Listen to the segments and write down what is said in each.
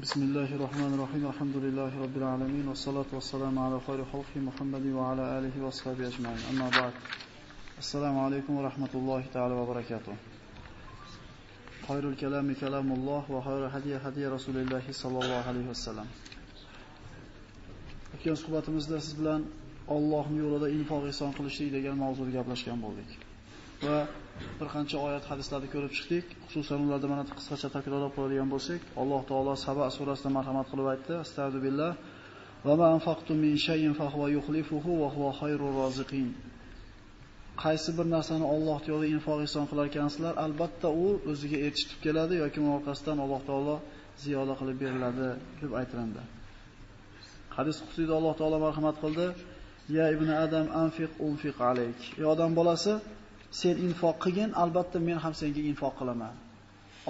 بسم الله الرحمن الرحيم الحمد لله رب العالمين والصلاة والسلام على خير خلقه محمد وعلى آله وصحبه أجمعين. أما بعد السلام عليكم ورحمة الله تعالى وبركاته. خير الكلام كلام الله وخير هدي هدي رسول الله صلى الله عليه وسلم. O'tgan suhbatimizda siz bilan Allohning yo'lida infoq ihson qilishlik degan mavzuda gaplashgan bo'ldik. Va bir qancha oyat hadislarni ko'rib chiqdik. Xususan ularda mana qisqacha takrorlab qo'yadigan bo'lsak, Alloh taolo Saba surasida marhamat qilib aytdi: Astagfirullah va ma anfaqtum min shay'in fa huwa yukhlifuhu va huwa khayrur roziqin. Qaysi bir narsani Alloh yo'lida infoq ihson qilar ekansizlar, albatta u o'ziga yetishib keladi yoki uni orqasidan Alloh taolo ziyoda qilib beriladi deb aytiladi. Hadis qudusida Alloh taolo marhamat qildi: "Ya ibn Adam anfiq unfiq alayk." Ey odam bolasi, sen infoq qilgin, albatta men ham senga infoq qilaman.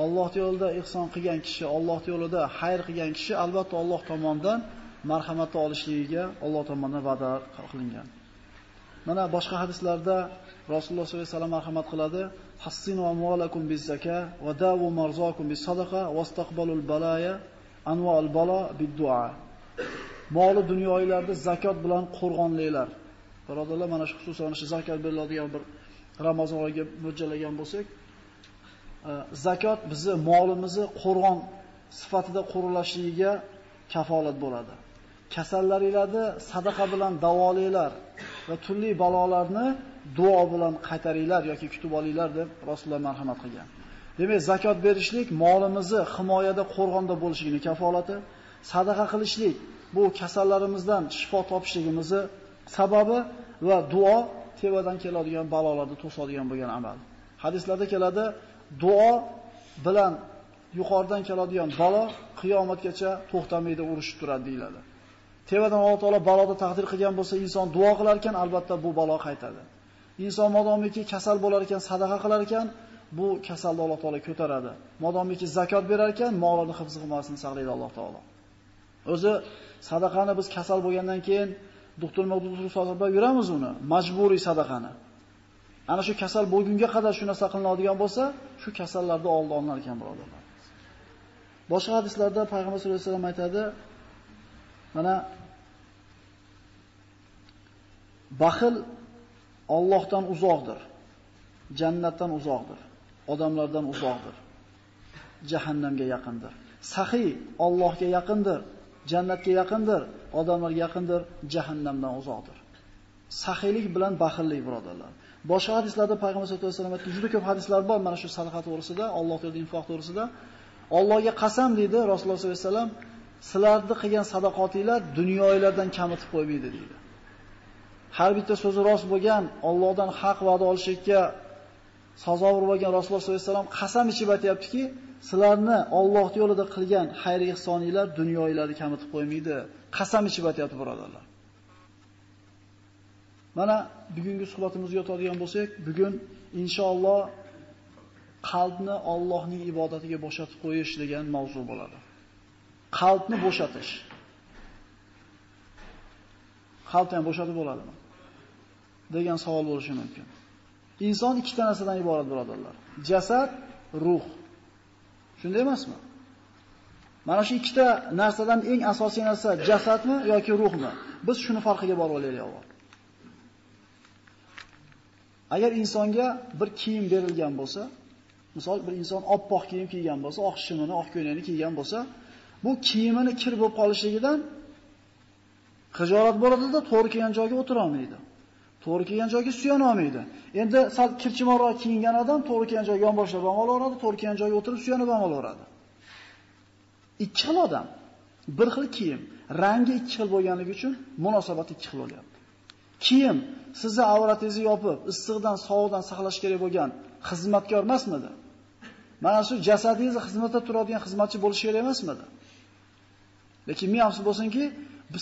Alloh yo'lida ihson qilgan kishi, Alloh yo'lida xayr qilgan kishi albatta Alloh tomonidan marhamat olishligiga Alloh tomonidan va'da qilingan. Mana boshqa hadislarda Rasululloh sollallohu alayhi vasallam marhamat qiladi: "Hassinu amwalakum biz-zaka va dawu marzakum bis-sadaqa wastaqbalul balaya anwa'ul bala bid-du'a." Moli dunyoylarda zakot bilan qo'rg'onlaylar. Birodarlar, mana shu xususan shu zakot beriladigan bir Ramazon oyiga mo'ljallagan bo'lsak, e, zakot bizni molimizni qo'rg'on sifatida qo'rlashligiga kafolat bo'ladi. Kasallaringlarni sadaqa bilan davolanglar va turli balolarni duo bilan qaytaringlar yoki kutib olinglar deb Rasululloh marhamat qilgan. Demak, zakot berishlik molimizni himoyada qo'rg'onda bo'lishligini kafolati, sadaqa qilishlik bu kasallarimizdan shifo topishligimizni sababi va duo tevadan keladigan balolarni to'sadigan bo'lgan amal. Hadislarda keladi, duo bilan yuqoridan keladigan balo qiyomatgacha to'xtamaydi, urushib turadi deyiladi. Tevadan Alloh taolo baloni taqdir qilgan bo'lsa, inson duo qilar ekan, albatta bu balo qaytadi. Inson modomiki kasal bo'lar ekan, sadaqa qilar ekan, bu kasalni Alloh taolo ko'taradi. Modomiki zakot berar ekan, molini hifz qilmasini saqlaydi Alloh taolo. O'zi sadaqani biz kasal bo'lgandan keyin doktor doktor sadaqa yuramiz uni, majburiy sadaqani. Ana shu kasal bo'lgunga qadar shu narsa qilinadigan bo'lsa, shu kasallarda oldi olinar ekan birodarlar. Boshqa hadislarda payg'ambar sollallohu alayhi vasallam aytadi, mana baxil Allohdan uzoqdir, jannatdan uzoqdir, odamlardan uzoqdir, jahannamga yaqindir. Saxiy Allohga yaqindir, jannatga yaqindir, odamlarga yaqindir, jahannamdan uzoqdir. Saxiylik bilan baxillik birodarlar. Boshqa hadislarda payg'ambar sollallohu alayhi vasallam aytgan juda ko'p hadislar bor mana shu sadaqa to'g'risida, Alloh yo'lida infoq to'g'risida. Allohga qasam dedi Rasululloh sollallohu alayhi vasallam, sizlarni qilgan sadaqotinglar dunyoilardan kamitib qo'ymaydi dedi. Har bitta so'zi rost bo'lgan, Allohdan haq va'da olishga sazovor bo'lgan Rasululloh sollallohu alayhi vasallam qasam ichib aytayaptiki, sizlarni Alloh yo'lida qilgan xayr ihsoninglar dunyolarni kamitib qo'ymaydi. Qasam ichib aytayapti birodarlar. Mana bugungi suhbatimizga o'tadigan bo'lsak, bugun inshaalloh qalbni Allohning ibodatiga bo'shatib qo'yish degan mavzu bo'ladi. Qalbni bo'shatish. Qalbni ham bo'shatib bo'ladimi? degan savol bo'lishi mumkin. Inson ikkita narsadan iborat birodarlar. Jasad, ruh. Shunday emasmi? Mana shu ikkita narsadan eng asosiy narsa jasadmi yoki ruhmi? Biz shuni farqiga borib olaylik avval. Agar insonga bir kiyim berilgan bo'lsa, misol bir inson oppoq kiyim kiygan bo'lsa, oq shimini, oq ko'ylakni kiygan bo'lsa, bu kiyimini kir bo'lib qolishligidan xijolat bo'ladi-da, to'g'ri kelgan joyga o'tira olmaydi. To'g'ri kelgan joyga suyana olmaydi. Endi sal kirchimoqroq kiyingan odam to'g'ri kelgan joyga yonboshlab ham olaveradi, to'g'ri kelgan joyga o'tirib suyanib ham olaveradi. Ikki xil odam, bir xil kiyim, rangi ikki xil bo'lganligi uchun munosabat ikki xil bo'lyapti. Kiyim sizni avratingizni yopib, issiqdan, sovuqdan saqlash kerak bo'lgan xizmatkor emasmidi? Mana shu jasadingizni xizmatda turadigan xizmatchi bo'lish kerak emasmidi? Lekin men afsus bo'lsinki,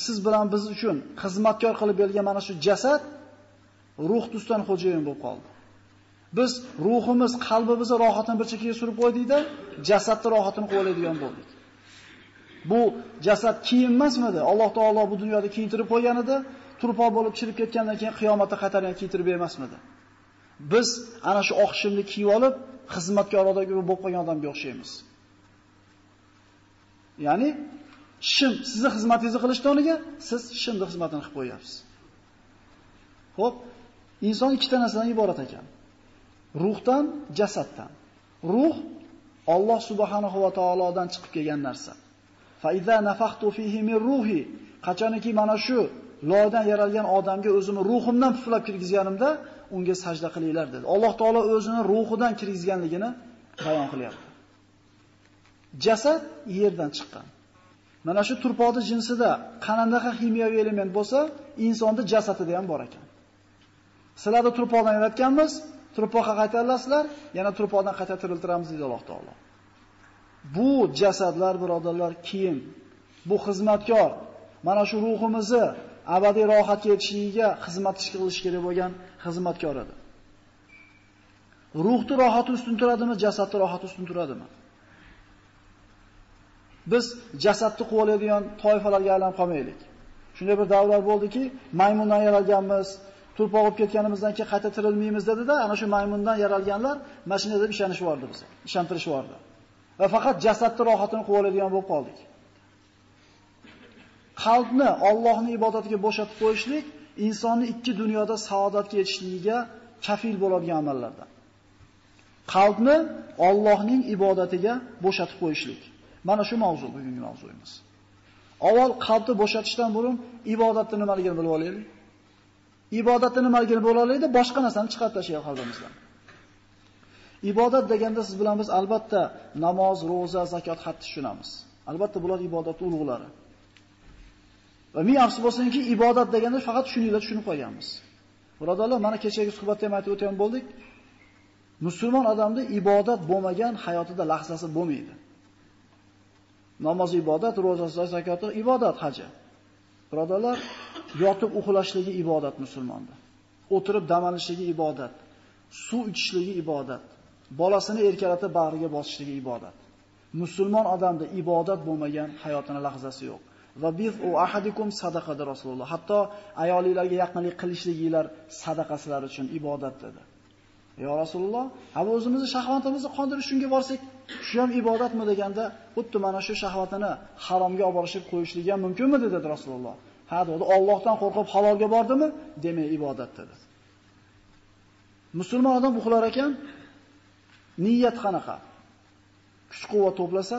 siz bilan biz uchun xizmatkor qilib bergan mana shu jasad ruh tusdan xo'jayin bo'lib qoldi. Biz ruhimiz, qalbimizni rohatini bir chekkaga surib qo'ydikda, jasadni rohatini qo'yadigan bo'ldik. Bu jasad kiyim emasmidi? Alloh taolo bu dunyoda kiyintirib qo'ygan edi, turpoq bo'lib chirib ketgandan keyin qiyomatda qaytarib kiyintirib bermasmidi? Biz ana shu oq shimni kiyib olib, xizmatkorodagi bo'lib qolgan odamga o'xshaymiz. Ya'ni shim sizni xizmatingizni qilishdan o'rniga siz shimni xizmatini qilib qo'yapsiz. Xo'p, inson ikkita narsadan iborat ekan. Ruhdan, jasaddan. Ruh Alloh subhanahu va taolodan chiqib kelgan narsa. Fa iza nafaqtu fihi min ruhi, qachoniki mana shu loydan yaralgan odamga o'zimni ruhimdan puflab kirgizganimda, unga sajda qilinglar dedi. Alloh taolo o'zini ruhidan kirgizganligini bayon qilyapti. Jasad yerdan chiqqan. Mana shu turpoqni jinsida qanday ximiyaviy element bo'lsa, insonda jasadida ham bor ekan. Sizlarni turpoqdan yaratganmiz, turpoqqa qaytarasizlar, yana turpoqdan qayta tiriltiramiz deydi Alloh taolo. Bu jasadlar birodarlar kiyim, bu xizmatkor. Mana shu ruhimizni abadiy rohatga yetishiga xizmat qilish kerak bo'lgan xizmatkor edi. Ruhni rohati ustun turadimi, jasadni rohati ustun turadimi? Biz jasadni quvlaydigan toifalarga aylanib qolmaylik. Shunday bir davrlar bo'ldiki, maymundan yaralganmiz, turpoq olib ketganimizdan keyin qayta tirilmaymiz dedi-da, ana shu maymundan yaralganlar mashinada deb ishonishvardi bizni, ishontirishvardi. Va faqat jasadni rohatini quvlaydigan bo'lib qoldik. Qalbni Allohning ibodatiga bo'shatib qo'yishlik insonni ikki dunyoda saodatga yetishligiga kafil bo'ladigan amallardan. Qalbni Allohning ibodatiga bo'shatib qo'yishlik. Mana shu mavzu bugungi mavzuyimiz. Avval qalbni bo'shatishdan burun ibodatni nimaligini bilib olaylik. Ibodatni nimaligini bo'la olaylik, boshqa narsani chiqarib tashlaylik qalbimizdan. Ibodat deganda siz bilan biz albatta namoz, roza, zakot, hajj tushunamiz. Albatta bular ibodat ulug'lari. Va ming afsus bo'lsinki, ibodat deganda faqat shuninglar tushunib qolganmiz. Birodarlar, mana kechagi suhbatda ham aytib o'tgan bo'ldik. Musulmon odamda ibodat bo'lmagan hayotida lahzasi bo'lmaydi. Namoz ibodat, roza zakoti ibodat, haji. Birodarlar, yotib uxlashligi ibodat musulmonda. O'tirib dam olishligi ibodat. Suv ichishligi ibodat. Bolasini erkalatib bag'riga bosishligi ibodat. Musulmon odamda ibodat bo'lmagan hayotini lahzasi yo'q. Va biz u ahadikum sadaqada Rasululloh. Hatto ayolilarga yaqinlik qilishliginglar sadaqasilar uchun ibodat dedi. Ya Rasululloh, ha o'zimizni shahvatimizni qondirish shunga borsak, shu ham ibodatmi deganda, xuddi mana shu shahvatini haromga olib borishib qo'yishligi ham mumkinmi dedi Rasululloh. Ha dedi, Allohdan qo'rqib halolga bordimi? Demak, ibodat dedi. Musulmon odam uxlar ekan, niyat qanaqa? Kuch-quvvat to'plasa,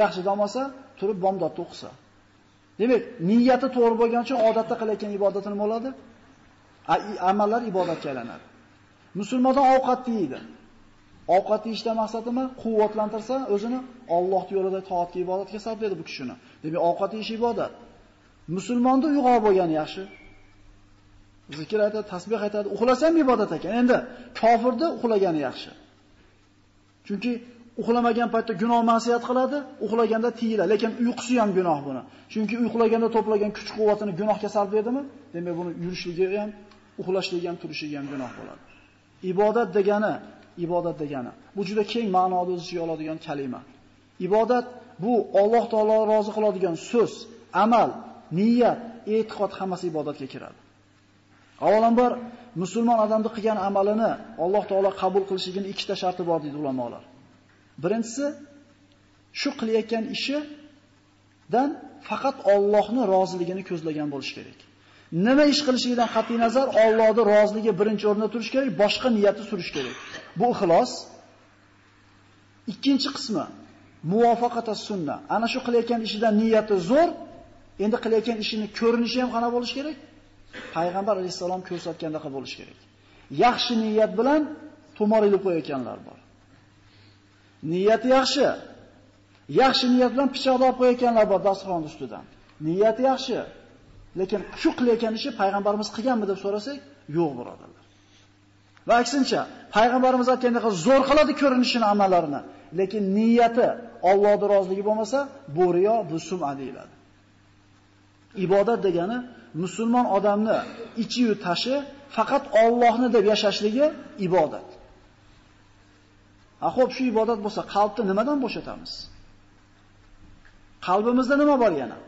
yaxshi dam olsa, turib bomdodda o'qisa. Demak, niyati to'g'ri bo'lgan uchun odatda qilayotgan ibodati nima bo'ladi? Amallar ibodatga aylanadi. Musulmondan ovqat yeydi. Ovqat yeyishdan maqsadi nima? Quvvatlantirsa, o'zini Alloh yo'lida toatga ibodatga sarflaydi bu kishini. Demak, ovqat yeyish ibodat. Musulmonda uyg'oq bo'lgani yaxshi. Zikr aytadi, tasbih aytadi, uxlasa ham ibodat ekan. Endi kofirda uxlagani yaxshi. Chunki uxlamagan paytda gunoh ma'siyat qiladi, uxlaganda tiyiladi, lekin uyqusi ham gunoh buni. Chunki uxlaganda to'plagan kuch-quvvatini gunohga sarflaydimi? Demak, buni yurishligi ham, uxlashligi ham, turishligi ham gunoh bo'ladi. Ibodat degani, ibodat degani. Bu juda keng ma'noni o'z ichiga oladigan kalima. Ibodat bu Alloh taolo rozi qiladigan so'z, amal, niyat, e'tiqod hammasi ibodatga kiradi. Avvalambor musulmon odamni qilgan amalini Alloh taolo qabul qilishligining ikkita sharti bor deydi ulamolar. Birinchisi shu qilayotgan ishidan faqat Allohning roziligini ko'zlagan bo'lish kerak. Nima ish qilishidan qat'i nazar Allohning roziligi birinchi o'rinda turish kerak, boshqa niyati surish kerak. Bu ixlos. Ikkinchi qismi muvofaqata sunna. Ana shu qilayotgan ishidan niyati zo'r, endi qilayotgan ishini ko'rinishi ham qana bo'lish kerak? Payg'ambar alayhisalom ko'rsatgandaqa bo'lish kerak. Yaxshi niyat bilan tumor ilib qo'yayotganlar bor. Niyati yaxshi. Yaxshi niyat bilan pichoqni olib qo'yayotganlar bor dasturxon ustidan. Niyati yaxshi. Lekin shu qilayotgan ishi payg'ambarimiz qilganmi deb so'rasak, yo'q birodarlar. Va aksincha, payg'ambarimiz aytgandek zo'r qiladi ko'rinishini, amallarini, lekin niyati Allohning roziligi bo'lmasa, bu riyo, bu sum'a deyiladi. Ibodat degani musulmon odamni ichi-yu tashi faqat Allohni deb yashashligi ibodat. Ha, xo'p, shu ibodat bo'lsa, qalbni nimadan bo'shatamiz? Qalbimizda nima bor yana?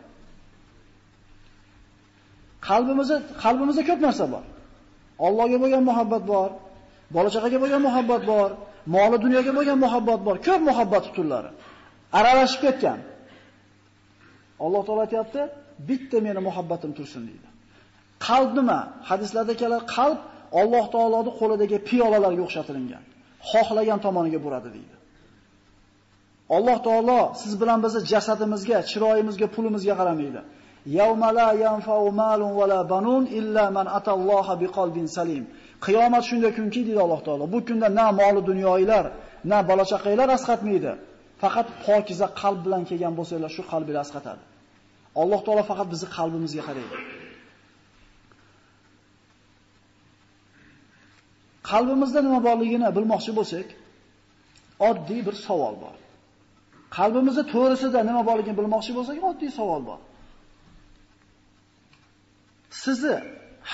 Qalbimizda qalbimizda ko'p narsa bor. Allohga bo'lgan muhabbat bor, bola chaqaga bo'lgan muhabbat bor, moli dunyoga bo'lgan muhabbat bor, ko'p muhabbat turlari. Aralashib ketgan. Alloh taolo aytayapti, bitta meni muhabbatim tursin deydi. Qalb nima? Hadislarda kelar qalb Alloh taoloning qo'lidagi piyolalarga o'xshatilgan. Xohlagan tomoniga buradi deydi. Alloh taolo siz bilan bizni jasadimizga, chiroyimizga, pulimizga qaramaydi. Yawma la yanfa'u malun wala banun illa man atalloha biqalbin salim. Qiyomat shunday kunki deydi Alloh taolo. Bu kunda na moli dunyoilar, na bola chaqalar asqatmaydi. Faqat pokiza qalb bilan kelgan bo'lsanglar, shu qalbingiz asqatadi. Alloh taolo faqat bizni qalbimizga qaraydi. Qalbimizda nima borligini bilmoqchi bo'lsak, oddiy bir savol bor. Qalbimizda to'g'risida nima borligini bilmoqchi bo'lsak, oddiy savol bor. Sizni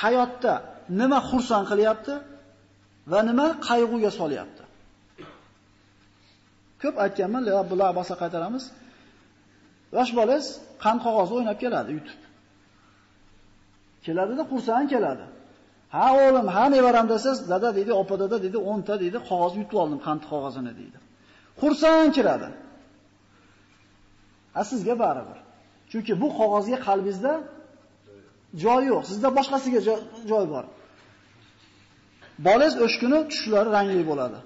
hayotda nima xursand qilyapti va nima qayg'uga solyapti? Ko'p aytganman, bular bosa qaytaramiz. Yosh bolangiz qand qog'ozni o'ynab keladi yutib. Keladida xursand keladi. Ha o'g'lim, ha nevaram desiz, dada deydi, opa dada deydi, 10 ta deydi, qog'oz yutib oldim, qand qog'ozini deydi. Xursand kiradi. A sizga baribir. Chunki bu qog'ozga qalbingizda joy yo'q. Sizda boshqasiga joy bor. Bolangiz o'sh kuni tushlari rangli bo'ladi.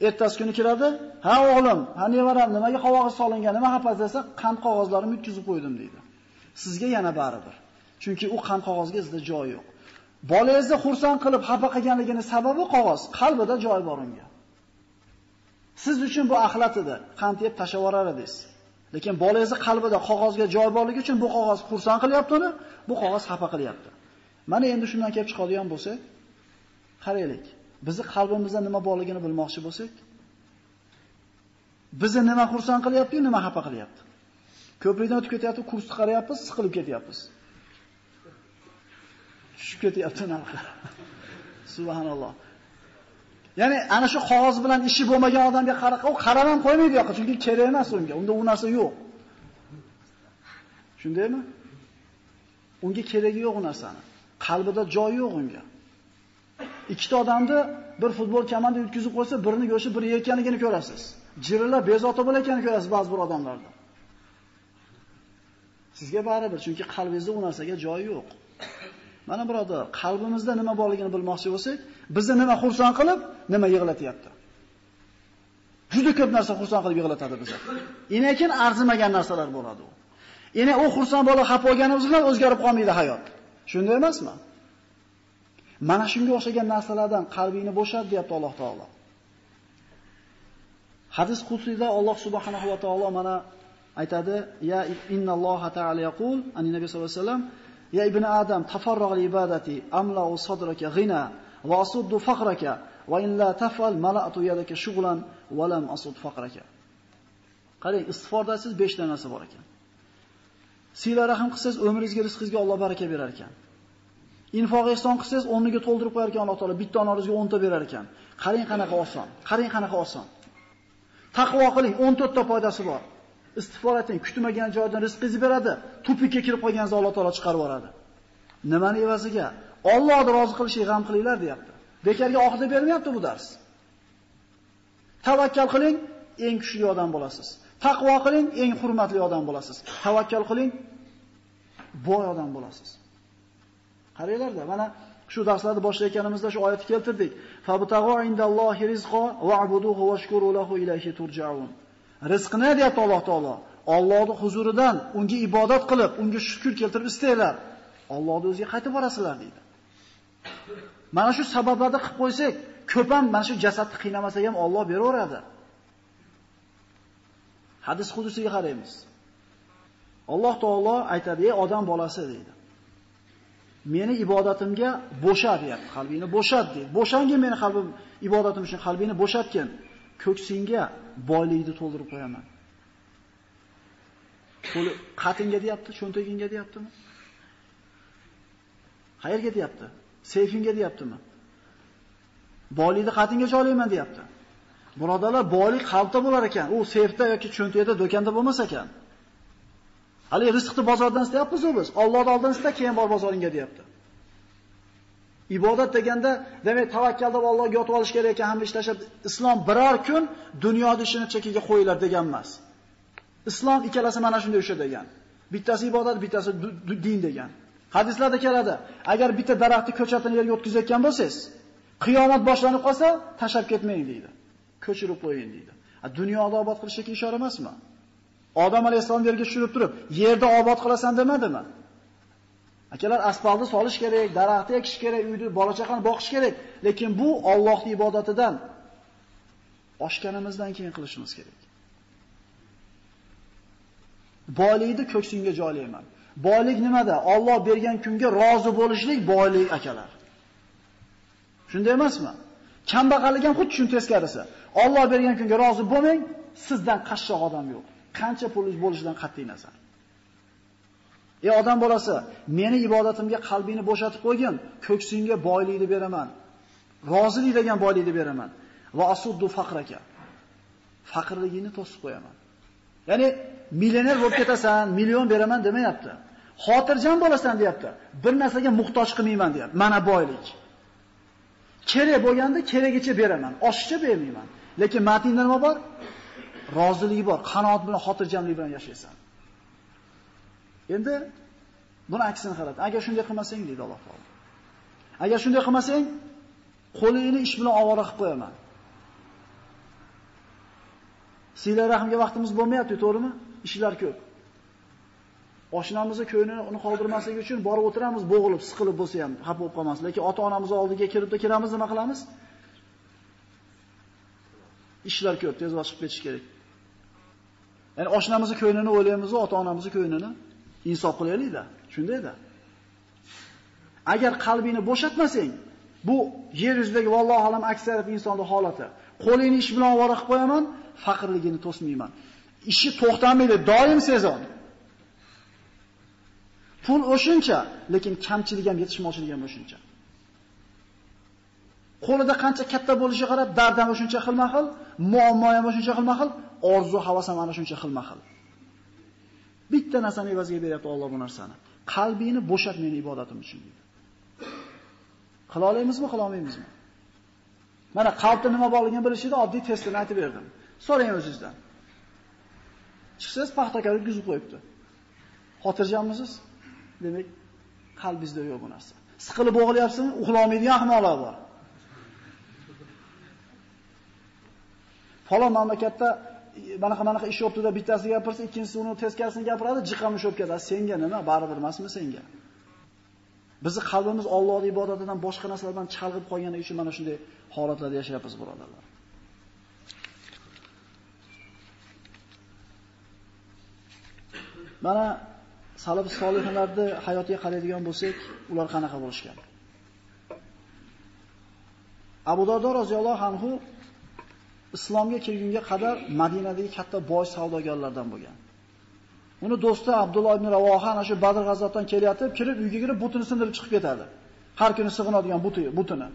Ertasi kuni kiradi, "Ha o'g'lim, ha nevaram, nimaga qog'oz solingan, nima xafa desa, qand qog'ozlarimni yutkizib qo'ydim" deydi. Sizga yana baribir. Chunki u qand qog'ozga sizda joy yo'q. Bolangizni xursand qilib xafa qilganligini sababi qog'oz, qalbida joy bor unga. Siz uchun bu axlat edi, qand yeb tashlab edingiz. Lekin bolangizni qalbida qog'ozga joy borligi uchun bu qog'oz xursand qilyapti uni, bu qog'oz xafa qilyapti. Mana endi shundan kelib chiqadigan bo'lsa, qaraylik. Bizni qalbimizda nima borligini bilmoqchi bo'lsak, bizni nima xursand qilyapti, nima xafa qilyapti. Ko'prikdan o'tib ketyapti, kursni qarayapmiz, siqilib ketyapmiz. tushib ketyapti narxi. Subhanalloh. Ya'ni ana shu qog'oz bilan ishi bo'lmagan odamga qaraqa, u qarab ham qo'ymaydi yoqqa, chunki kerak emas unga. Unda u narsa yo'q. Shundaymi? Unga keragi yo'q u narsani. Qalbida joy yo'q unga. Ikkita odamni bir futbol kamanda yutkizib qo'ysa, birini go'shi biri yelkanligini ko'rasiz. Jirillar bezovta bo'layotganini ko'rasiz ba'zi bir odamlarda. Sizga baribir, chunki qalbingizda u narsaga joyi yo'q. Mana birodar, qalbimizda nima borligini bilmoqchi bo'lsak, bizni nima xursand qilib, nima yig'latyapti. Juda ko'p narsa xursand qilib yig'latadi bizni. Lekin arzimagan narsalar bo'ladi u. Ya'ni u xursand bo'lib xafa bo'lganimiz bilan o'zgarib qolmaydi hayot. Shunday emasmi? Mana shunga o'xshagan narsalardan qalbingni bo'shat, deyapti Alloh taolo. Hadis qudsiyda Alloh subhanahu va taolo mana aytadi: "Ya innalloha ta'ala yaqul" ani nabiy sollallohu alayhi vasallam Ya ibn Adam, tafarrag ibadati amla'u sadraka ghina va asuddu faqraka va in la tafal mala'tu yadaka shughlan va lam asud faqraka. Qarang, istig'forda siz 5 ta narsa bor ekan. Siyla rahim qilsangiz umringizga, rizqingizga Alloh baraka berar ekan. Infoq ehson qilsangiz o'rniga to'ldirib qo'yar ekan Alloh taolo, bitta onaringizga 10 ta berar ekan. Qarang qanaqa oson. Qarang qanaqa oson. Taqvo qiling, 14 ta foydasi bor. istig'for eting, kutmagan joydan rizqingizni beradi. Tupikka kirib qolganingizda Alloh taolo chiqarib yuboradi. Nimani evaziga? Allohni rozi qilishga g'am qilinglar, deyapti. Bekarga oxirda bermayapti bu dars. Tavakkal qiling, eng kuchli odam bo'lasiz. Taqvo qiling, eng hurmatli odam bo'lasiz. Tavakkal qiling, boy odam bo'lasiz. Qaranglarda, mana shu darslarni boshlayotganimizda shu oyatni keltirdik. Fabtag'u indallohi rizqo wa'buduhu washkuru lahu ilayhi turja'un. Rizqni deyapti Alloh taolo. Allohning huzuridan unga ibodat qilib, unga shukr keltirib istanglar. Allohning o'ziga qaytib borasizlar deydi. Mana shu sabablarni qilib qo'ysak, ko'p ham mana shu jasadni qiynamasa ham Alloh beraveradi. Hadis qudusiga qaraymiz. Alloh taolo aytadi, "Ey odam bolasi" deydi. Meni ibodatimga bo'sha deyapti. Qalbingni bo'shat deydi. Bo'shangin meni qalbim ibodatim uchun qalbingni bo'shatgin. ko'ksingga boylikni to'ldirib qo'yaman. Qo'li qatinga deyapti, cho'ntagingga deyaptimi? Qayerga deyapti? Seyfingga deyaptimi? Boylikni qatinga joylayman deyapti. Birodalar, boylik qalbda bo'lar ekan. U seyfda yoki cho'ntakda, do'konda bo'lmas ekan. Hali rizqni bozordan istayapmiz biz. Allohning oldin ista, keyin bor bozoringga deyapti. Ibodat deganda, demak, tavakkalda Allohga yotib olish kerak ekan, hamma ish islom biror kun dunyoda ishini chekiga qo'yilar degan emas. Islom ikkalasi mana shunday o'sha degan. Bittasi ibodat, bittasi din degan. Hadislarda keladi. Agar bitta daraxtni ko'chatini yerga o'tkazayotgan bo'lsangiz, qiyomat boshlanib qolsa, tashab ketmang deydi. Ko'chirib qo'ying deydi. Dunyoda obod qilishga ishora emasmi? Odam alayhissalom yerga tushirib turib, yerda obod qilasan demadimi? Akalar asfaltni solish kerak, daraxtni ekish kerak, uyni bola-chaqani boqish kerak, lekin bu Allohning ibodatidan oshganimizdan keyin qilishimiz kerak. Boylikni ko'ksingga joylayman. Boylik nimada? Alloh bergan kunga rozi bo'lishlik boylik akalar. Shunday emasmi? Kambag'allik ham xuddi shuni teskarisi. Alloh bergan kunga rozi bo'lmang, sizdan qashshoq odam yo'q. Qancha pulingiz bo'lishidan qat'iy nazar. Ey odam bolasi, meni ibodatimga qalbingni bo'shatib qo'ygin, ko'ksingga boylikni beraman. Rozilik degan boylikni beraman. Va asuddu faqraka. Faqrligini to'sib qo'yaman. Ya'ni millioner bo'lib ketasan, million beraman demayapti. Xotirjam bo'lasan deyapti. Bir narsaga muhtoj qilmayman deyapti. Mana boylik. Kerak bo'lganda keragicha beraman, oshiqcha bermayman. Lekin matinda nima bor? Roziligi bor, qanoat bilan, xotirjamlik bilan yashaysan. Endi buni aksini qarat. Agar shunday qilmasang deydi Alloh taolo. Agar shunday qilmasang, qo'lingni ish bilan ovora qilib qo'yaman. Sizlar rahmga vaqtimiz bo'lmayapti, to'g'rimi? Ishlar ko'p. Oshnamizni ko'yini uni qoldirmaslik uchun borib o'tiramiz, bo'g'ilib, siqilib bo'lsa ham xafa bo'lib qolmas. Lekin ota-onamiz oldiga kiribda kiramiz, nima qilamiz? Ishlar ko'p, tez chiqib ketish kerak. Ya'ni oshnamizni ko'ynini o'ylaymiz, ota-onamizni ko'ynini insof qilaylik-da. Shundayda. Agar qalbingni bo'shatmasang, bu yer yuzidagi vallohu alam aksariyat insonning holati. Qo'lingni ish bilan ovora qilib qo'yaman, faqirligini to'smayman. Ishi to'xtamaydi, doim sezon. Pul o'shuncha, lekin kamchilik ham yetishmovchilik ham o'shuncha. Qo'lida qancha katta bo'lishiga qarab, dard ham o'shuncha xilma-xil, muammo ham shuncha xilma-xil, orzu, havas ham ana shuncha xilma-xil. Bitta narsani evaziga beryapti Alloh bu narsani. Qalbingni bo'shat meni ibodatim uchun deydi. Qila olamizmi, qila olmaymizmi? Mana qalbda nima borligini bilishida oddiy testini aytib berdim. So'rang o'zingizdan. Chiqsangiz paxtakor yuzib qo'yibdi. Xotirjammisiz? Demak, qalbingizda yo'q bu narsa. Siqilib bo'g'ilyapsizmi? Uxla olmaydigan ahmoqlar bor. Falon mamlakatda e, mana qanaqa ish o'tdi deb bittasi gapirsa, ikkinchisi uni teskarisini gapiradi, jiqamish o'p ketadi. Senga nima? Baribir emasmi senga? Bizi qalbimiz Allohning ibodatidan boshqa narsalardan chalg'ib qolgani uchun mana shunday holatlarda yashayapmiz, birodarlar. Mana salaf solihlarni hayotiga qaraydigan bo'lsak, ular qanaqa bo'lishgan? Abu Dardo roziyallohu anhu islomga kelgunga qadar Madinadagi katta boy savdogarlardan bo'lgan. Uni do'sti Abdulloh ibn Ravoha ana shu Badr g'azotdan kelyotib, kirib uyga kirib butini sindirib chiqib ketadi. Har kuni sig'inadigan buti, butini.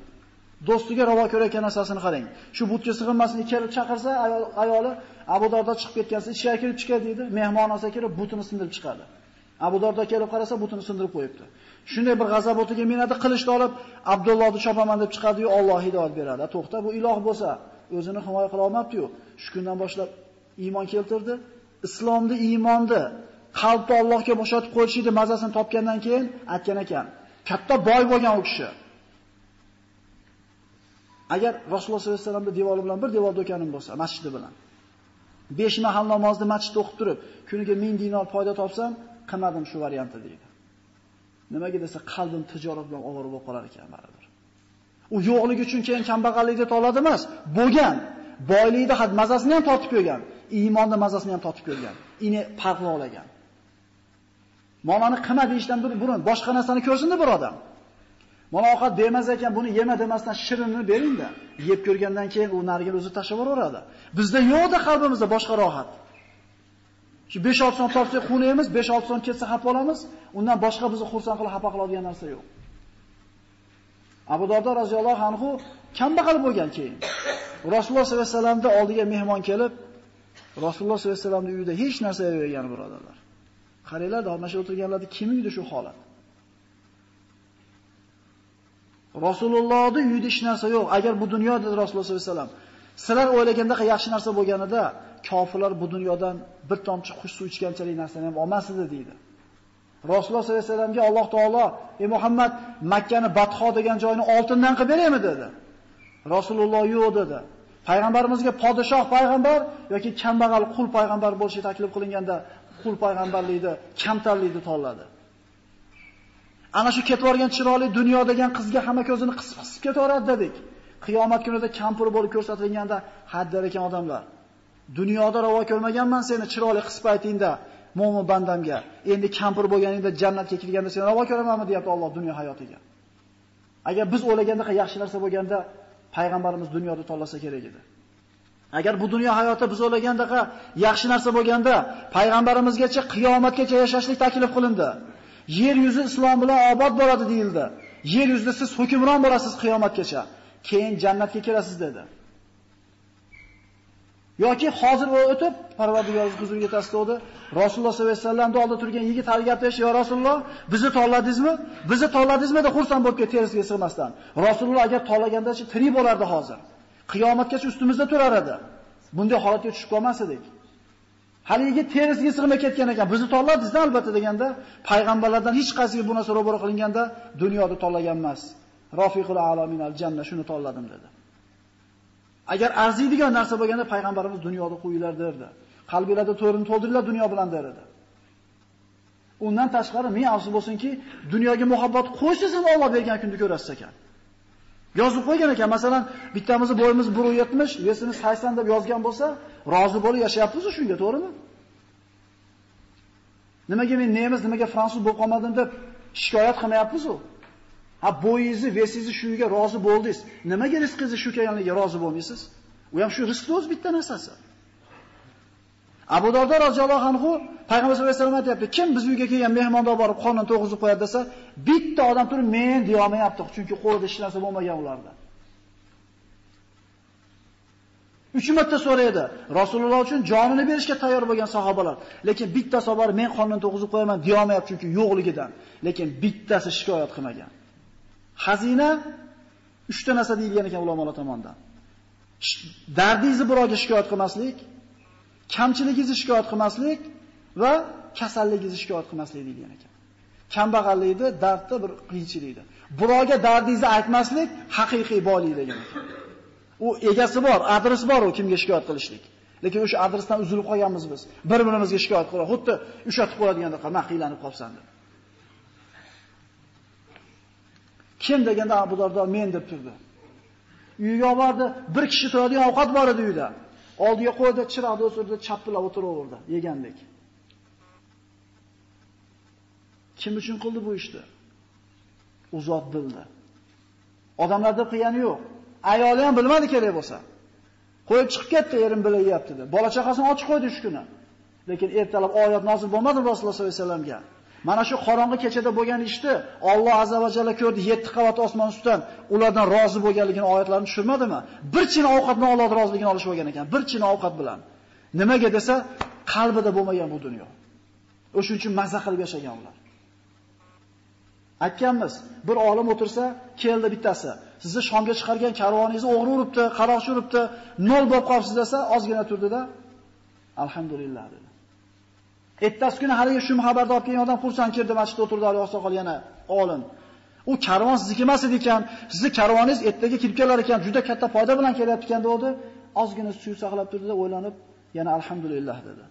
Do'stiga ravo ko'rayotgan narsasini qarang. Shu butga sig'inmasini kelib chaqirsa, ayoli Abu Dardo chiqib ketgansa, ichga kirib chiqadi deydi. Mehmon olsa kirib butini sindirib chiqadi. Abu Dardo kelib qarasa, butini sindirib qo'yibdi. Shunday bir g'azab o'tiga minadi, qilichni olib Abdullohni chopaman deb chiqadi-yu, Alloh hidoyat beradi. To'xta, bu iloh bo'lsa, o'zini himoya qila olmabdi-yu. Shu kundan boshlab iymon keltirdi. Islomni, iymonni qalbni Allohga bo'shatib qo'yishni mazasini topgandan keyin aytgan ekan. Katta boy bo'lgan u kishi. Agar Rasululloh sollallohu alayhi vasallamning devori bilan bir devor do'konim bo'lsa, masjidi bilan 5 mahal namozni masjidda o'qib turib, kuniga 1000 dinor foyda topsam, qilmadim shu variantni deydi. Nimaga desa, qalbim tijorat bilan og'ir bo'lib qolar ekan baribir. U yo'qligi uchun keyin kambag'allikda toladi emas, bo'lgan. Boylikda had mazasini ham tortib ko'rgan, iymonda mazasini ham tortib ko'rgan. Ini farqli olagan. qima qilma deyishdan burun boshqa narsani ko'rsinda bir odam. Mana ovqat bermas ekan, buni yema demasdan shirinni beringda. Yeb ko'rgandan keyin u nariga o'zi tashlab yuboradi. Bizda yo'qda qalbimizda boshqa rohat. Shu 5-6 so'm topsak quvonamiz, 5-6 so'm ketsa xafa bo'lamiz. undan boshqa bizni xursand qilib xafa qiladigan narsa yo'q. Abu Dardo roziyallohu anhu kambag'al bo'lgan keyin. Rasululloh sollallohu alayhi vasallamning oldiga mehmon kelib, Rasululloh sollallohu alayhi vasallamning uyida hech narsa yo'q birodarlar. Qaranglar, mana shu o'tirganlarda kim uyda shu holat? Rasulullohning uyida hech narsa yo'q. Agar bu dunyoda Rasululloh sollallohu alayhi vasallam Sizlar o'ylaganda yaxshi narsa bo'lganida kofirlar bu dunyodan bir tomchi xush suv ichganchalik narsani ham olmasdi deydi. Rasululloh sollallohu alayhi vasallamga Alloh taolo, "Ey Muhammad, Makkani Batho degan joyni oltindan qilib beraymi?" dedi. Rasululloh yo'q dedi. Payg'ambarimizga podshoh payg'ambar yoki kambag'al qul payg'ambar bo'lishi taklif qilinganda qul payg'ambarlikni, kamtarlikni tanladi. Ana shu ketib borgan chiroyli dunyo degan qizga hamma ko'zini qisib-qisib ketaveradi dedik. Qiyomat kunida kampir bo'lib ko'rsatilganda haddar ekan odamlar. Dunyoda ravo ko'rmaganman seni chiroyli qisib aytingda, mo'min bandamga. Endi kampir bo'lganingda jannatga kirganda seni ravo ko'ramanmi deyapti Alloh dunyo hayotiga. Agar biz o'ylaganda yaxshi narsa bo'lganda payg'ambarimiz dunyoda tanlasa kerak edi. Agar bu dunyo hayoti biz o'ylagandaqa yaxshi narsa bo'lganda payg'ambarimizgacha qiyomatgacha yashashlik taklif qilindi. Yer yuzi islom bilan obod bo'ladi deyildi. Yer yuzida siz hukmron bo'lasiz qiyomatgacha. Keyin jannatga kirasiz dedi. Yoki hozir o'tib Parvardigoringiz huzuriga tasdiqdi. Rasululloh sollallohu alayhi vasallamning oldida turgan yigit hali gapirish, "Ya Rasululloh, bizni tolladingizmi? Bizni tolladingizmi?" deb xursand bo'lib ketdi terisiga sig'masdan. Rasululloh agar tanlagandachi tirik bo'lardi hozir. Qiyomatgacha ustimizda turar edi. Bunday holatga tushib qolmas edik. Hali yigit terisiga sig'may ketgan ekan. Bizni tolladingizda albatta deganda, payg'ambarlardan hech qaysiga bu narsa ro'baro qilinganda dunyoda tanlagan emas. Rafiqul alamin al-janna shuni tolladim dedi. Agar arziydigan narsa bo'lganda payg'ambarimiz dunyoda qo'yilar derdi. Qalbingizda to'rini to'ldiringlar dunyo bilan derdi. Undan tashqari men afsus bo'lsinki, dunyoga muhabbat qo'ysiz ham Alloh bergan kunni ko'rasiz ekan. Yozib qo'ygan ekan, masalan, bittamizni bo'yimiz 170, yesimiz 80 deb yozgan bo'lsa, rozi bo'lib yashayapmiz shunga, to'g'rimi? Nimaga men nemis, nimaga fransuz bo'lib qolmadim deb shikoyat qilmayapmiz u. Ha bo'yingizni, vesingizni shuga rozi bo'ldingiz. Nimaga rizqingizni shu kelganligiga rozi bo'lmaysiz? U ham shu rizqni o'z bitta narsasi. Abu Dardo roziyallohu anhu payg'ambar sollallohu alayhi vasallam aytibdi, kim biz uyga kelgan mehmonda borib qonun to'g'izib qo'yadi desa, bitta odam turib men deya olmayapti, chunki qo'lida hech narsa bo'lmagan ularda. Uch marta so'raydi. Rasululloh uchun jonini berishga tayyor bo'lgan sahobalar. Lekin bitta sahoba men qonun to'g'izib qo'yaman deya olmayapti chunki yo'qligidan. Lekin bittasi shikoyat qilmagan. Xazina 3 ta narsa deyilgan ekan ulamolar tomonidan. Dardingizni birovga shikoyat qilmaslik, kamchiligingizni shikoyat qilmaslik va kasalligingizni shikoyat qilmaslik deyilgan ekan. Kambag'allikni, dardni bir qiyinchilikdir. Birovga dardingizni aytmaslik haqiqiy boylik degan ekan. U egasi bor, adresi bor u kimga shikoyat qilishlik. Lekin o'sha adresdan uzilib qolganmiz biz. Bir-birimizga shikoyat qilib, xuddi ushatib qo'yadiganda qilma, qiylanib qolsan deb. Kim deganda Abu Dardo men deb turdi. Uyiga bordi, bir kishi turadigan ovqat bor edi uyda. Oldiga qo'ydi, chiroqni o'sirdi, chappilab o'tiraverdi, yegandek. Kim uchun qildi bu ishni? U zot bildi. deb qilgani yo'q. Ayoli ham bilmadi kerak bo'lsa. Qo'yib chiqib ketdi, erim bilayapti deb. Bola chaqasini ochib qo'ydi shu kuni. Lekin ertalab oyat nozil bo'lmadi Rasululloh sollallohu alayhi vasallamga. Mana shu qorong'i kechada bo'lgan ishni Alloh azza va jalla ko'rdi 7 qavat osmon ustidan ulardan rozi bo'lganligini oyatlarni tushirmadimi? Bir chin ovqatni Alloh roziligini olish bo'lgan ekan, bir chin ovqat bilan. Nimaga desa, qalbida bo'lmagan bu dunyo. O'shuning uchun mazza qilib yashagan ular. Aytganmiz, bir olim o'tirsa, keldi bittasi. Sizni Shomga chiqargan karvoningizni o'g'ri uribdi, qaroqchi uribdi, nol bo'lib qolibsiz desa, ozgina turdida, alhamdulillah dedi. Ertasi kuni haligi shu xabarni olib kelgan odam xursand kirdi, masjidda o'tirdi, Ali oqsoqol yana olim. U karvon sizniki emas edi ekan, sizni karvoningiz ertaga kirib kelar ekan, juda katta foyda bilan kelyapti ekan dedi. Ozgina suv saqlab turdi-da, o'ylanib, yana alhamdulillah dedi.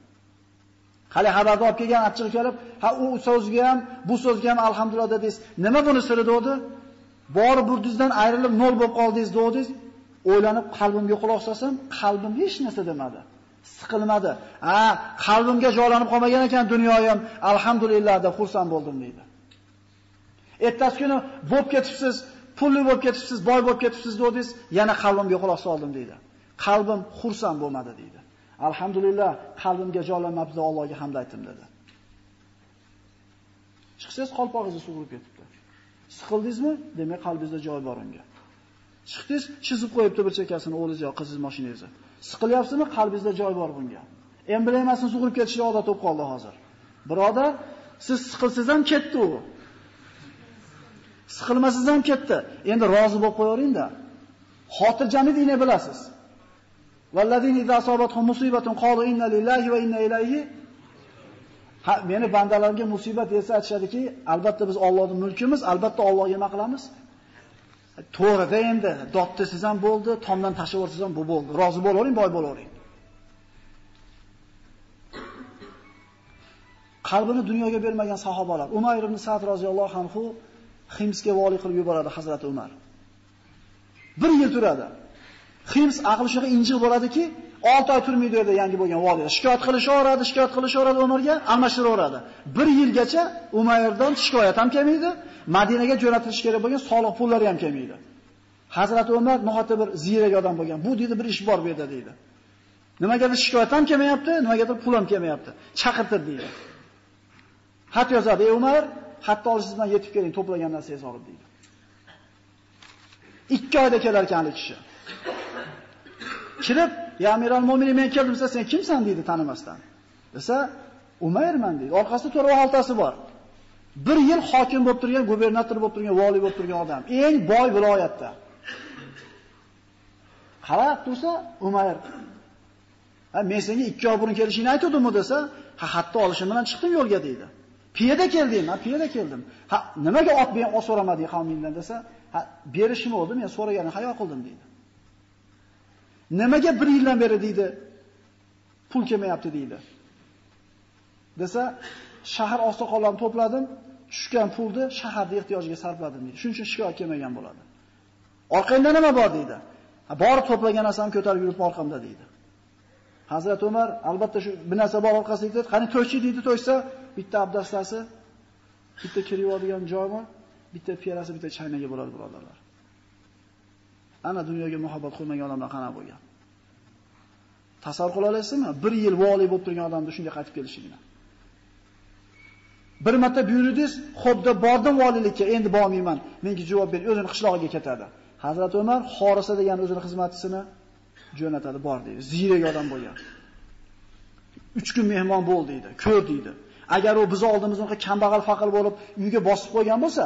Hali xabarni olib kelgan achchiq kelib, ha u so'zga ham, bu so'zga ham alhamdulillah dedingiz. Nima buni siri dedi? Bor burdingizdan ayrilib nol bo'lib qoldingiz dedingiz. O'ylanib qalbimga quloq solsam, qalbim hech narsa demadi. Siqilmadi. Ha, qalbimga joylanib qolmagan ekan dunyoyim, alhamdulillah deb xursand bo'ldim deydi. Ertasi kuni bo'lib ketibsiz, pulli bo'lib ketibsiz, boy bo'lib ketibsiz dedingiz, yana qalbimga quloq soldim deydi. Qalbim xursand bo'lmadi deydi. Alhamdulillah, qalbimga joylanmabdi, Allohga hamd aytdim dedi. Chiqsangiz qalpog'ingiz sug'urib ketibdi. Siqildingizmi? Demak, qalbingizda joy bor unga. Chiqdingiz, chizib qo'yibdi bir chekkasini o'g'lingiz yo qizingiz mashinangizni. Siqilyapsizmi? Qalbingizda joy bor bunga. Emblemasini sug'urib ketishga odat bo'lib qoldi hozir. Birodar, siz siqilsiz ham ketdi u. Siqilmasiz ham ketdi. Endi rozi bo'lib qo'yaveringda. Xotirjamlikni bilasiz. Vallazina idza asabatuhum musibatun qalu inna lillahi va inna ilayhi Ha, meni bandalarga musibat yetsa aytishadiki, albatta biz Allohning mulkimiz, albatta Allohga nima qilamiz? To'g'rida endi dotni siz ham bo'ldi, tomdan tashib yuborsiz ham bu bo'ldi. Rozi bo'lavering, boy bo'lavering. Qalbini dunyoga bermagan sahobalar, Umayr ibn Sa'd roziyallohu anhu Himsga vali qilib yuboradi Hazrat Umar. Bir yil turadi. Hims aqli shunga injiq bo'ladiki, 6 oy turmaydi yerda yangi bo'lgan vodiyda. Shikoyat qilishaveradi, shikoyat qilishaveradi Umarga, almashtiraveradi. 1 yilgacha Umayrdan shikoyat ham kelmaydi, Madinaga jo'natilish kerak bo'lgan soliq pullari ham kelmaydi. Hazrat Umar nihoyatda bir ziyrak odam bo'lgan. Bu dedi bir ish bor bu yerda deydi. Nimagadir shikoyat ham kelmayapti, nimagadir pul ham kelmayapti. Chaqirtir deydi. Xat yozadi, "Ey Umar, xatni olishingiz bilan yetib keling, to'plagan narsangizni olib" deydi. 2 oyda kelar ekan kishi. Kirib, "Ya Amiral Mo'minin, men keldim, desa, sen kimsan?" deydi tanimasdan. Desa, "Umayrman" deydi. Orqasida to'ra xaltasi bor. Bir yil hokim bo'lib turgan, gubernator bo'lib turgan, vali bo'lib turgan odam. Eng boy viloyatda. Qarab tursa, Umayr. Ha, men senga 2 oy burun kelishingni aytdim-ku desa, ha, xatni olishim bilan chiqdim yo'lga deydi. Piyoda keldim, ha, piyoda keldim. Ha, nimaga ot bilan ot so'ramading qavmingdan desa, ha, berishim oldim, men so'raganim hayo qildim deydi. Nimaga bir yildan beri deydi, pul kelmayapti deydi. Desa, shahar ostoqollarni to'pladim, tushgan pulni shaharda ehtiyojiga sarfladim deydi. Shuning uchun shikoyat kelmagan bo'ladi. Orqangda nima bor deydi. Ha, borib to'plagan narsamni ko'tarib yurib orqamda deydi. Hazrat Umar albatta shu bir narsa bor orqasida aytadi, qani to'ychi deydi, to'ysa bitta abdastasi, bitta kirib joyi bitta piyolasi, bitta chaynagi bo'ladi, birodarlar. Ana dunyoga muhabbat qilmagan odamlar qana bo'lgan. Tasavvur qila olasizmi? 1 yil vali bo'lib turgan odamni shunga qaytib kelishligini. Bir marta buyurdingiz, xo'pda deb bordim valilikka, endi bormayman. Menga javob ber, o'zini qishlog'iga ketadi. Hazrat Umar Xorisa degan o'zini xizmatchisini jo'natadi, bor deydi. Ziyrak odam bo'lgan. 3 kun mehmon bo'l deydi, ko'r deydi. Agar u biz oldimizda kambag'al faqir bo'lib uyga bosib qo'ygan bo'lsa,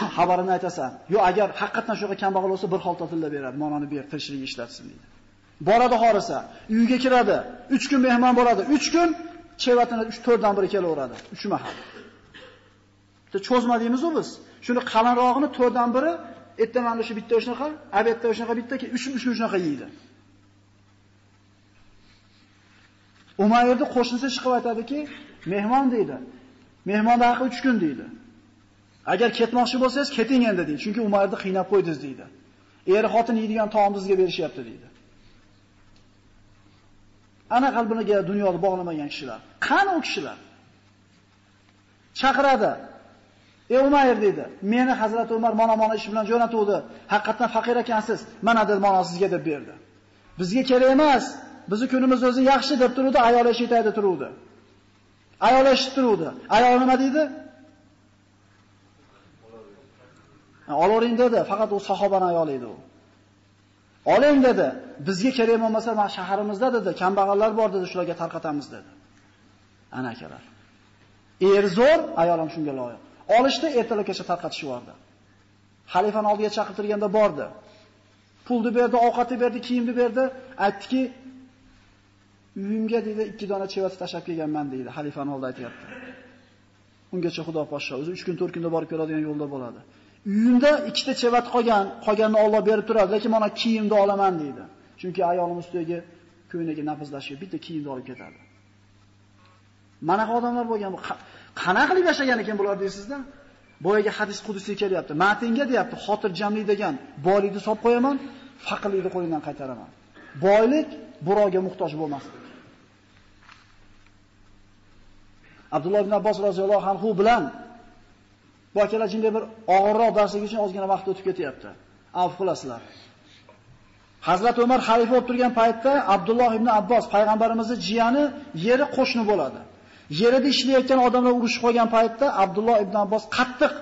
xabarini aytasan. Yo agar haqiqatan shunaqa kambag'al bo'lsa bir xolta tilda beradi, manoni ber, tirishlik ishlatsin deydi. Boradi xorisa, uyga kiradi, 3 kun mehmon bo'ladi. 3 kun chevatini 3-4 dan biri kelaveradi. 3 mahal. Bitta cho'zma deymiz-ku biz. Shuni qalinrog'ini 4 dan biri ertaman shu bitta shunaqa, abetda shunaqa bitta, 3 3 shunaqa yeydi. Umayrni qo'shnisi chiqib aytadiki, mehmon deydi. Mehmon haqi 3 kun deydi. Agar ketmoqchi bo'lsangiz, keting endi deydi. Chunki Umarni qiynab qo'ydingiz deydi. Er xotin yeydigan taomni sizga berishyapti deydi. Ana qalbiniga dunyoni bog'lamagan kishilar. Qani u kishilar? Chaqiradi. Ey Umayr dedi. Meni Hazrat Umar mana-mana ish bilan jo'natuvdi. Haqiqatan faqir ekansiz. Mana dedi, mana sizga deb berdi. Bizga kerak emas. Bizi kunimiz o'zi yaxshi deb turuvdi, ayol eshitadi turuvdi. Ayol eshitib turuvdi. Ayol nima deydi? Olavering dedi, faqat u sahobani ayoli edi u. Oling dedi. Bizga kerak bo'lmasa, mana shaharimizda dedi, kambag'allar bor dedi, shularga tarqatamiz dedi. Ana akalar. Er zo'r, ayol ham shunga loyiq. Olishdi, ertalabgacha tarqatishib yubordi. Xalifani oldiga chaqirtirganda bordi. Pulni berdi, ovqatni berdi, kiyimni berdi, aytdiki, uyimga dedi, ikki dona chevasi tashab kelganman deydi, xalifani oldida aytayapti. Ungacha Xudo poshsho, o'zi 3 kun, 4 kunda borib keladigan yo'lda bo'ladi. Uyimda ikkita chevat qolgan, qolganini Alloh berib turadi, lekin mana kiyimni olaman deydi. Chunki ayolim ustidagi ko'ynagi nafizlashib, bitta kiyimni olib ketadi. Mana odamlar bo'lgan bu qana qilib yashagan ekan bular deysizda? Boyaga hadis qudusga kelyapti. Matinga deyapti, xotirjamlik degan boylikni solib qo'yaman, faqirlikni qo'yindan qaytaraman. Boylik birovga muhtoj bo'lmaslik. Abdulloh ibn Abbos roziyallohu anhu bilan bu akalar bir og'irroq darslik uchun ozgina vaqt o'tib ketyapti. Avf qilasizlar. Hazrat Umar xalifa bo'lib turgan paytda Abdulloh ibn Abbos payg'ambarimizning jiyani yeri qo'shni bo'ladi. Yerida ishlayotgan odamlar urushib qolgan paytda Abdulloh ibn Abbos qattiq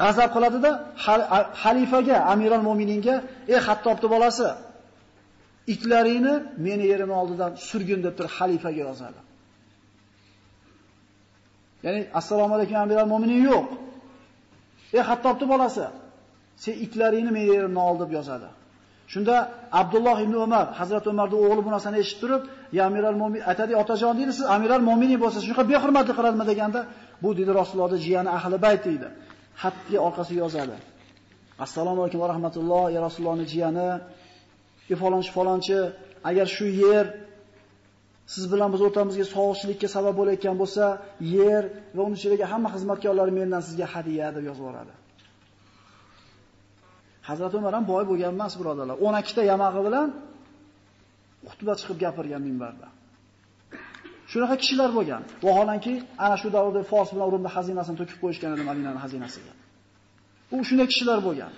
g'azab qiladida xalifaga, Amirul Mo'mininga, "Ey Xattobni bolasi, itlaringni meni yerim oldidan surgin" deb turib xalifaga yozadi. Ya'ni assalomu alaykum Amirul Mu'minin yo'q. Ey Hattobning bolasi, sen itlaringni men yerimdan ol deb yozadi. Shunda Abdulloh ibn Umar, Hazrat Umarning o'g'li bu narsani eshitib turib, "Ya Amiral Mo'min, aytadi, otajon deydi, siz Amiral Mo'minin bo'lsa, shunaqa behurmatlik qiladimi?" deganda, bu dedi Rasulullohning jiyani ahli bayt deydi. Xatni orqasiga yozadi. Assalomu alaykum va rahmatulloh, ya Rasulullohning jiyani, e falonchi falonchi, agar shu yer siz bilan biz o'rtamizga sog'ishlikka sabab bo'layotgan bo'lsa, yer va uning ichidagi hamma xizmatkorlar mendan sizga hadiya deb yozib yuboradi. Hazrat Umar ham boy bo'lgan emas, birodarlar. 12 ta yamag'i bilan xutba chiqib gapirgan minbarda. Shunaqa kishilar bo'lgan. Vaholanki, ana shu davrda Fors bilan urumda xazinasini to'kib qo'yishgan edi Madinaning xazinasiga. U shunday kishilar bo'lgan.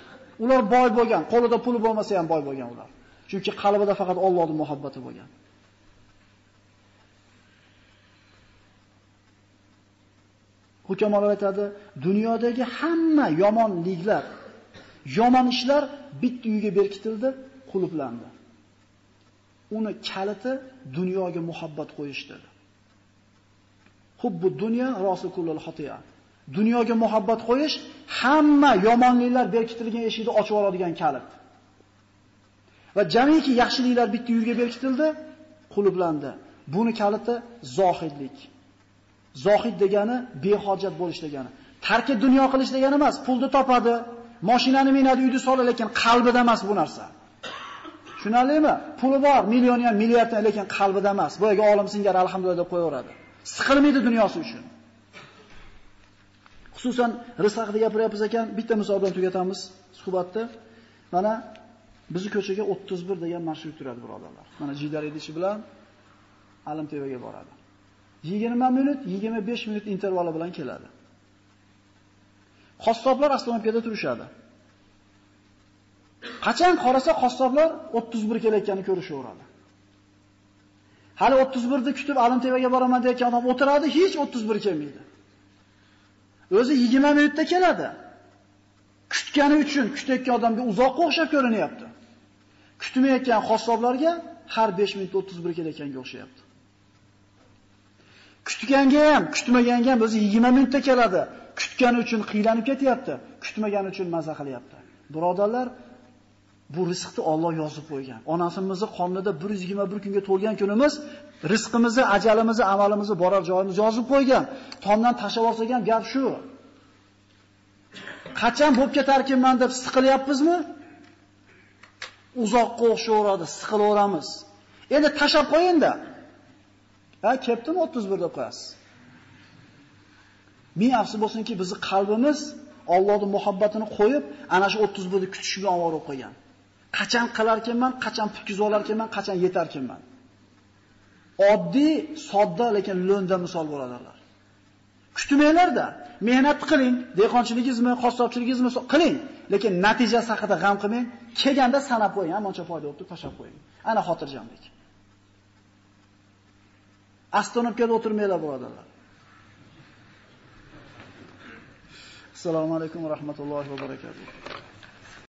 Ular boy bo'lgan, qo'lida puli bo'lmasa ham boy bo'lgan ular. Chunki qalbida faqat Allohning muhabbati bo'lgan. Hukamolar aytadi, dunyodagi hamma yomonliklar, yomon ishlar bitta uyga berkitildi, qulublandi. Uni kaliti dunyoga muhabbat qo'yish dedi. Hubbu dunyo rasukulul xotiya. Dunyoga muhabbat qo'yish hamma yomonliklar berkitilgan eshikni ochib oladigan kalit. Va jamiki yaxshiliklar bitta uyga berkitildi, qulublandi. Buni kaliti zohidlik. Zohid degani behojat bo'lish degani. Tarki dunyo qilish degani emas, pulni topadi, mashinani minadi, uyni soladi, lekin qalbida emas bu narsa. Tushunarlimi? Puli bor, million ham milliarddan, lekin qalbida emas. Bu yerga olim singari alhamdulillah deb qo'yaveradi. Siqilmaydi dunyosi uchun. Xususan rizq haqida gapiryapmiz ekan, bitta misol bilan tugatamiz suhbatni. Mana bizni ko'chaga 31 degan marshrut turadi, birodarlar. Mana Jidar idishi bilan Alimtevaga boradi. 20 minut, 25 minut intervali bilan keladi. Qassoblar avtomobilda turishadi. Qachon qarasa qassoblar 31 kelayotganini ko'rishaveradi. Hali 31 ni kutib Alintevaga boraman deyotgan odam o'tiradi, hech 31 kelmaydi. O'zi 20 minutda keladi. Kutgani uchun kutayotgan odamga uzoqqa o'xshab ko'rinyapti. Kutmayotgan qassoblarga har 5 minutda 31 kelayotganga o'xshayapti. Kutganga ham, kutmaganga ham o'zi 20 minutda keladi. Kutgani uchun qiylanib ketyapti, kutmagani uchun mazza qilyapti. Birodarlar, bu rizqni Alloh yozib qo'ygan. Onasimizni qonida 121 kunga to'lgan kunimiz rizqimizni, ajalimizni, amalimizni borar joyimiz yozib qo'ygan. Tomdan tashlab olsak ham gap shu. Qachon bo'lib ketarkinman deb siqilyapmizmi? Uzoqqa o'xshaveradi, siqilaveramiz. Endi tashab qo'yinda. Ha, kelibdimi 31 deb qo'yasiz. Ming afsus bo'lsinki, bizning qalbimiz Allohning muhabbatini qo'yib, ana shu 31 ni kutish bilan ovora qo'ygan. Qachon qilarkanman, qachon putkizib olarkanman, qachon yetar ekanman. Oddiy, sodda lekin lo'nda misol bo'ladilar. Kutmanglar-da, mehnat qiling, dehqonchiligingizmi, qassobchiligingizmi qiling, lekin natijasi haqida g'am qilmang, kelganda sanab qo'ying, amoncha foyda bo'libdi, tashab qo'ying. Ana xotirjamlik. Astonobkada o'tirmanglar, birodarlar. Assalomu alaykum va rahmatullohi va barakatuh.